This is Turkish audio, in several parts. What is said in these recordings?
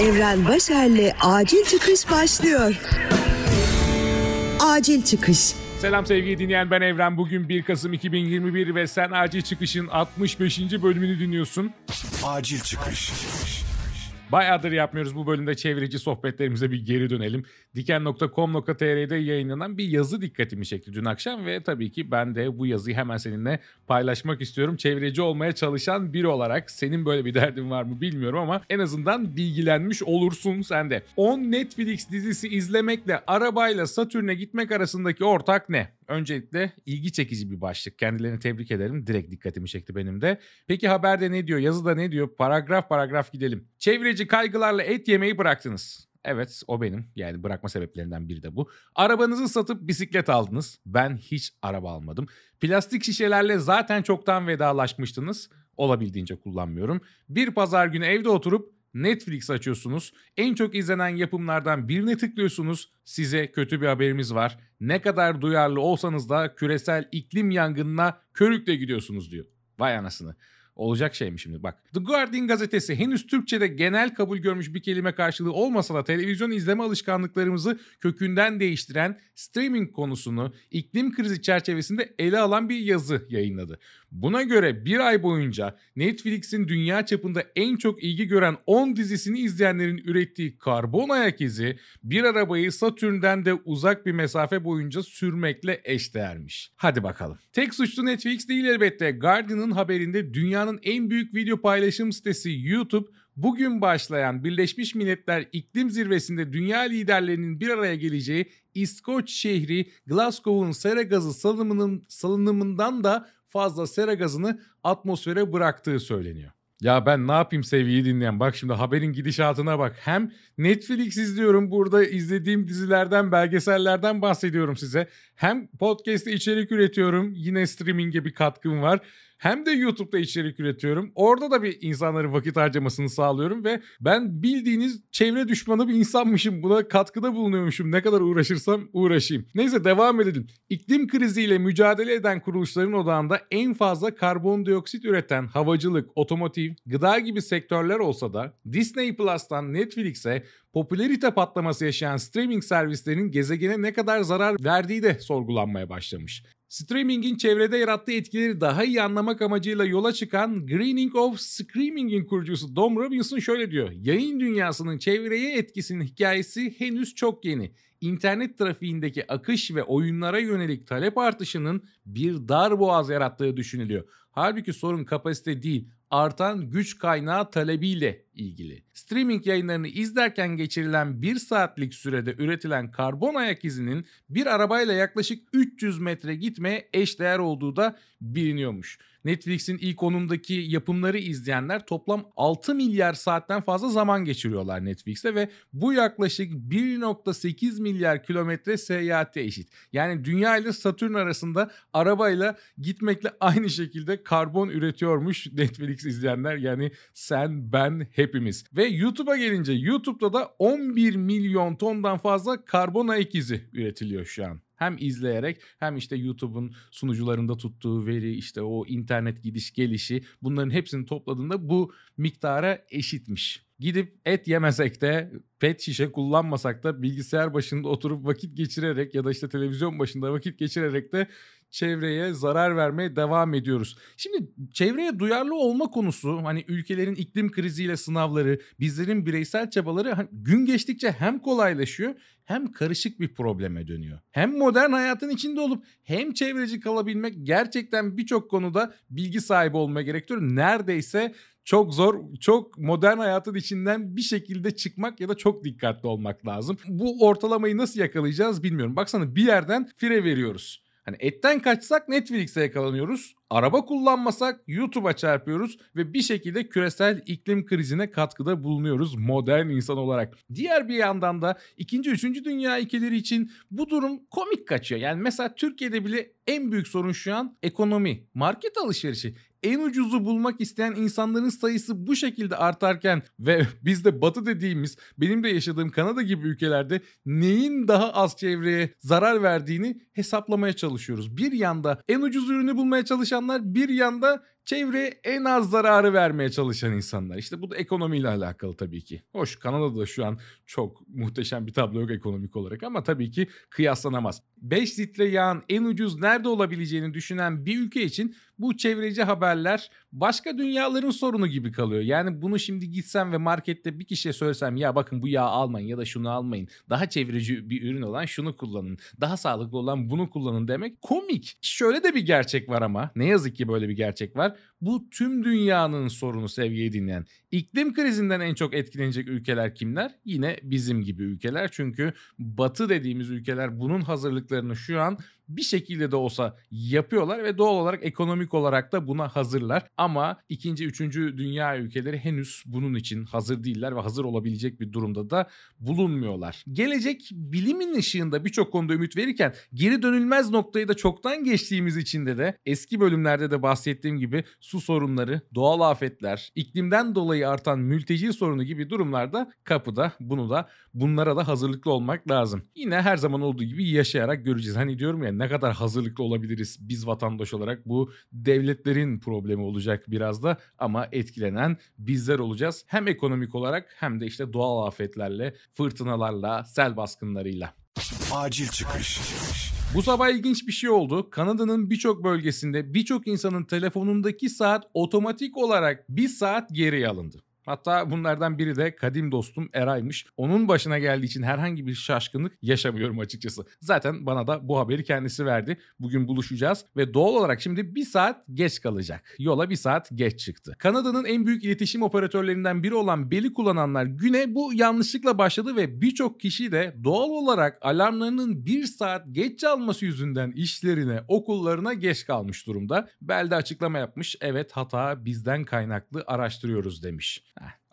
Evren Başer'le Acil Çıkış başlıyor. Acil Çıkış. Selam sevgili dinleyen ben Evren. Bugün 1 Kasım 2021 ve sen Acil Çıkış'ın 65. bölümünü dinliyorsun. Acil çıkış. Bayağıdır yapmıyoruz bu bölümde çevreci sohbetlerimize bir geri dönelim. Diken.com.tr'de yayınlanan bir yazı dikkatimi çekti dün akşam ve tabii ki ben de bu yazıyı hemen seninle paylaşmak istiyorum. Çevreci olmaya çalışan biri olarak senin böyle bir derdin var mı bilmiyorum ama en azından bilgilenmiş olursun sen de. 10 Netflix dizisi izlemekle arabayla Satürn'e gitmek arasındaki ortak ne? Öncelikle ilgi çekici bir başlık. Kendilerini tebrik ederim. Direkt dikkatimi çekti benim de. Peki haberde ne diyor? Yazıda ne diyor? Paragraf paragraf gidelim. Çevreci kaygılarla et yemeyi bıraktınız. Evet o benim. Yani bırakma sebeplerinden biri de bu. Arabanızı satıp bisiklet aldınız. Ben hiç araba almadım. Plastik şişelerle zaten çoktan vedalaşmıştınız. Olabildiğince kullanmıyorum. Bir pazar günü evde oturup Netflix açıyorsunuz. En çok izlenen yapımlardan birine tıklıyorsunuz. Size kötü bir haberimiz var. Ne kadar duyarlı olsanız da küresel iklim yangınına körükle gidiyorsunuz diyor. Vay anasını. Olacak şey mi şimdi bak. The Guardian gazetesi henüz Türkçe'de genel kabul görmüş bir kelime karşılığı olmasa da televizyon izleme alışkanlıklarımızı kökünden değiştiren streaming konusunu iklim krizi çerçevesinde ele alan bir yazı yayınladı. Buna göre bir ay boyunca Netflix'in dünya çapında en çok ilgi gören 10 dizisini izleyenlerin ürettiği karbon ayak izi bir arabayı Satürn'den de uzak bir mesafe boyunca sürmekle eşdeğermiş. Hadi bakalım. Tek suçlu Netflix değil elbette. Guardian'ın haberinde dünyanın en büyük video paylaşım sitesi YouTube bugün başlayan Birleşmiş Milletler İklim Zirvesi'nde dünya liderlerinin bir araya geleceği İskoç şehri Glasgow'un sera gazı salınımının salınımından da fazla sera gazını atmosfere bıraktığı söyleniyor. Ya ben ne yapayım sevgili dinleyen bak şimdi haberin gidişatına bak. Hem Netflix izliyorum burada izlediğim dizilerden belgesellerden bahsediyorum size. Hem podcast'te içerik üretiyorum yine streaming'e bir katkım var. Hem de YouTube'da içerik üretiyorum. Orada da bir insanların vakit harcamasını sağlıyorum ve ben bildiğiniz çevre düşmanı bir insanmışım. Buna katkıda bulunuyormuşum. Ne kadar uğraşırsam uğraşayım. Neyse devam edelim. İklim kriziyle mücadele eden kuruluşların odağında en fazla karbondioksit üreten havacılık, otomotiv, gıda gibi sektörler olsa da Disney Plus'tan Netflix'e popülerite patlaması yaşayan streaming servislerinin gezegene ne kadar zarar verdiği de sorgulanmaya başlamış. Streaming'in çevrede yarattığı etkileri daha iyi anlamak amacıyla yola çıkan Greening of Screaming'in kurucusu Dom Robinson şöyle diyor. Yayın dünyasının çevreye etkisinin hikayesi henüz çok yeni. İnternet trafiğindeki akış ve oyunlara yönelik talep artışının bir dar boğaz yarattığı düşünülüyor. Halbuki sorun kapasite değil, artan güç kaynağı talebiyle ilgili. Streaming yayınlarını izlerken geçirilen 1 saatlik sürede üretilen karbon ayak izinin bir arabayla yaklaşık 300 metre gitmeye eşdeğer olduğu da biliniyormuş. Netflix'in ilk konumdaki yapımları izleyenler toplam 6 milyar saatten fazla zaman geçiriyorlar Netflix'te ve bu yaklaşık 1.8 milyar kilometre seyahate eşit. Yani Dünya ile Satürn arasında arabayla gitmekle aynı şekilde karbon üretiyormuş Netflix izleyenler. Yani sen, ben, hepimiz. Ve YouTube'a gelince YouTube'da da 11 milyon tondan fazla karbon ayak izi üretiliyor şu an. Hem izleyerek hem işte YouTube'un sunucularında tuttuğu veri işte o internet gidiş gelişi bunların hepsini topladığında bu miktara eşitmiş. Gidip et yemesek de pet şişe kullanmasak da bilgisayar başında oturup vakit geçirerek ya da işte televizyon başında vakit geçirerek de çevreye zarar vermeye devam ediyoruz. Şimdi çevreye duyarlı olma konusu hani ülkelerin iklim kriziyle sınavları, bizlerin bireysel çabaları gün geçtikçe hem kolaylaşıyor hem karışık bir probleme dönüyor. Hem modern hayatın içinde olup hem çevreci kalabilmek gerçekten birçok konuda bilgi sahibi olma gerektiriyor. Neredeyse çok zor, çok modern hayatın içinden bir şekilde çıkmak ya da çok dikkatli olmak lazım. Bu ortalamayı nasıl yakalayacağız bilmiyorum. Baksana bir yerden fire veriyoruz. Hani etten kaçsak Netflix'e yakalanıyoruz. Araba kullanmasak YouTube'a çarpıyoruz ve bir şekilde küresel iklim krizine katkıda bulunuyoruz modern insan olarak. Diğer bir yandan da 2. 3. Dünya ülkeleri için bu durum komik kaçıyor. Yani mesela Türkiye'de bile en büyük sorun şu an ekonomi, market alışverişi en ucuzu bulmak isteyen insanların sayısı bu şekilde artarken ve bizde batı dediğimiz benim de yaşadığım Kanada gibi ülkelerde neyin daha az çevreye zarar verdiğini hesaplamaya çalışıyoruz. Bir yanda en ucuz ürünü bulmaya çalışanlar bir yanda çevre en az zararı vermeye çalışan insanlar. İşte bu da ekonomiyle alakalı tabii ki. Hoş Kanada'da şu an çok muhteşem bir tablo yok ekonomik olarak ama tabii ki kıyaslanamaz. 5 litre yağın en ucuz nerede olabileceğini düşünen bir ülke için bu çevreci haberler başka dünyaların sorunu gibi kalıyor. Yani bunu şimdi gitsem ve markette bir kişiye söylesem ya bakın bu yağ almayın ya da şunu almayın. Daha çevreci bir ürün olan şunu kullanın. Daha sağlıklı olan bunu kullanın demek komik. Şöyle de bir gerçek var ama ne yazık ki böyle bir gerçek var. Bu tüm dünyanın sorunu sevgili dinleyen. İklim krizinden en çok etkilenecek ülkeler kimler? Yine bizim gibi ülkeler. Çünkü batı dediğimiz ülkeler bunun hazırlıklarını şu an bir şekilde de olsa yapıyorlar ve doğal olarak ekonomik olarak da buna hazırlar. Ama ikinci, üçüncü dünya ülkeleri henüz bunun için hazır değiller ve hazır olabilecek bir durumda da bulunmuyorlar. Gelecek bilimin ışığında birçok konuda ümit verirken geri dönülmez noktayı da çoktan geçtiğimiz için de de eski bölümlerde de bahsettiğim gibi su sorunları, doğal afetler, iklimden dolayı artan mülteci sorunu gibi durumlarda kapıda bunu da bunlara da hazırlıklı olmak lazım. Yine her zaman olduğu gibi yaşayarak göreceğiz. Hani diyorum ya ne kadar hazırlıklı olabiliriz biz vatandaş olarak bu devletlerin problemi olacak biraz da ama etkilenen bizler olacağız. Hem ekonomik olarak hem de işte doğal afetlerle, fırtınalarla, sel baskınlarıyla. Acil çıkış. Bu sabah ilginç bir şey oldu. Kanada'nın birçok bölgesinde birçok insanın telefonundaki saat otomatik olarak bir saat geri alındı. Hatta bunlardan biri de kadim dostum Eray'mış. Onun başına geldiği için herhangi bir şaşkınlık yaşamıyorum açıkçası. Zaten bana da bu haberi kendisi verdi. Bugün buluşacağız ve doğal olarak şimdi bir saat geç kalacak. Yola bir saat geç çıktı. Kanada'nın en büyük iletişim operatörlerinden biri olan Bell'i kullananlar güne bu yanlışlıkla başladı ve birçok kişi de doğal olarak alarmlarının bir saat geç çalması yüzünden işlerine, okullarına geç kalmış durumda. Bell de açıklama yapmış. Evet hata bizden kaynaklı araştırıyoruz demiş.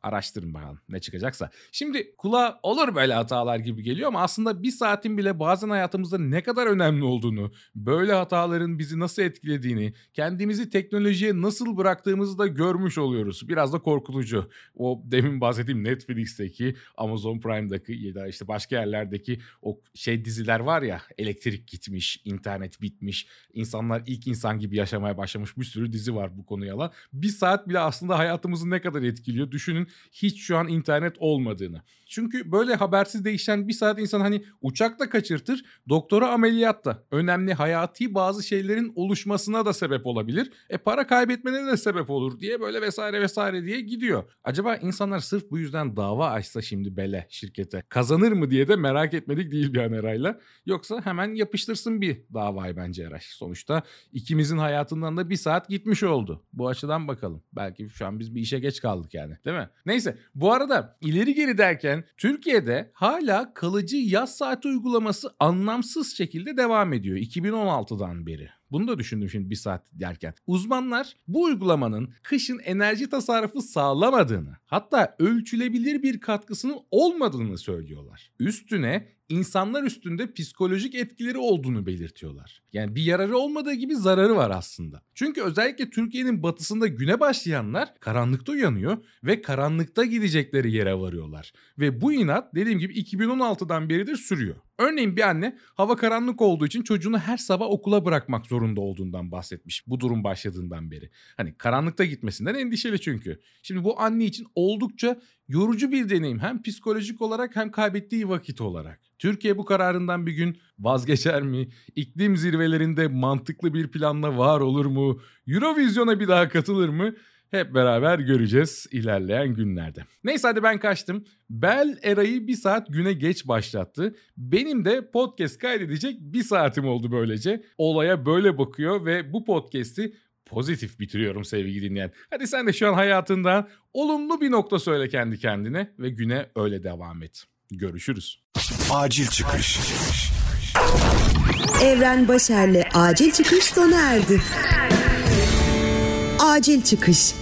Araştırın bakalım ne çıkacaksa. Şimdi kulağa olur böyle hatalar gibi geliyor ama aslında bir saatin bile bazen hayatımızda ne kadar önemli olduğunu, böyle hataların bizi nasıl etkilediğini, kendimizi teknolojiye nasıl bıraktığımızı da görmüş oluyoruz. Biraz da korkutucu. O demin bahsettiğim Netflix'teki, Amazon Prime'daki ya da işte başka yerlerdeki o şey diziler var ya elektrik gitmiş, internet bitmiş, insanlar ilk insan gibi yaşamaya başlamış bir sürü dizi var bu konuya alan. Bir saat bile aslında hayatımızı ne kadar etkiliyor düşünün hiç şu an internet olmadığını. Çünkü böyle habersiz değişen bir saat insan hani uçakta kaçırtır, doktora ameliyatta. Önemli hayati bazı şeylerin oluşmasına da sebep olabilir. E para kaybetmene de sebep olur diye böyle vesaire vesaire diye gidiyor. Acaba insanlar sırf bu yüzden dava açsa şimdi Bele şirkete kazanır mı diye de merak etmedik değil bir an Eray'la. Yoksa hemen yapıştırsın bir davayı bence Eray. Sonuçta ikimizin hayatından da bir saat gitmiş oldu. Bu açıdan bakalım. Belki şu an biz bir işe geç kaldık yani değil mi? Neyse bu arada ileri geri derken Türkiye'de hala kalıcı yaz saati uygulaması anlamsız şekilde devam ediyor 2016'dan beri. Bunu da düşündüm şimdi bir saat derken. Uzmanlar bu uygulamanın kışın enerji tasarrufu sağlamadığını hatta ölçülebilir bir katkısının olmadığını söylüyorlar. Üstüne insanlar üstünde psikolojik etkileri olduğunu belirtiyorlar. Yani bir yararı olmadığı gibi zararı var aslında. Çünkü özellikle Türkiye'nin batısında güne başlayanlar karanlıkta uyanıyor ve karanlıkta gidecekleri yere varıyorlar. Ve bu inat dediğim gibi 2016'dan beridir sürüyor. Örneğin bir anne hava karanlık olduğu için çocuğunu her sabah okula bırakmak zorunda olduğundan bahsetmiş bu durum başladığından beri. Hani karanlıkta gitmesinden endişeli çünkü. Şimdi bu anne için oldukça yorucu bir deneyim hem psikolojik olarak hem kaybettiği vakit olarak. Türkiye bu kararından bir gün vazgeçer mi? İklim zirvelerinde mantıklı bir planla var olur mu? Eurovision'a bir daha katılır mı? Hep beraber göreceğiz ilerleyen günlerde. Neyse hadi ben kaçtım. Bel Era'yı bir saat güne geç başlattı. Benim de podcast kaydedecek bir saatim oldu böylece. Olaya böyle bakıyor ve bu podcast'i pozitif bitiriyorum sevgili dinleyen. Hadi sen de şu an hayatından olumlu bir nokta söyle kendi kendine ve güne öyle devam et. Görüşürüz. Acil çıkış. Evren Başer'le acil çıkış sona erdi. Acil çıkış.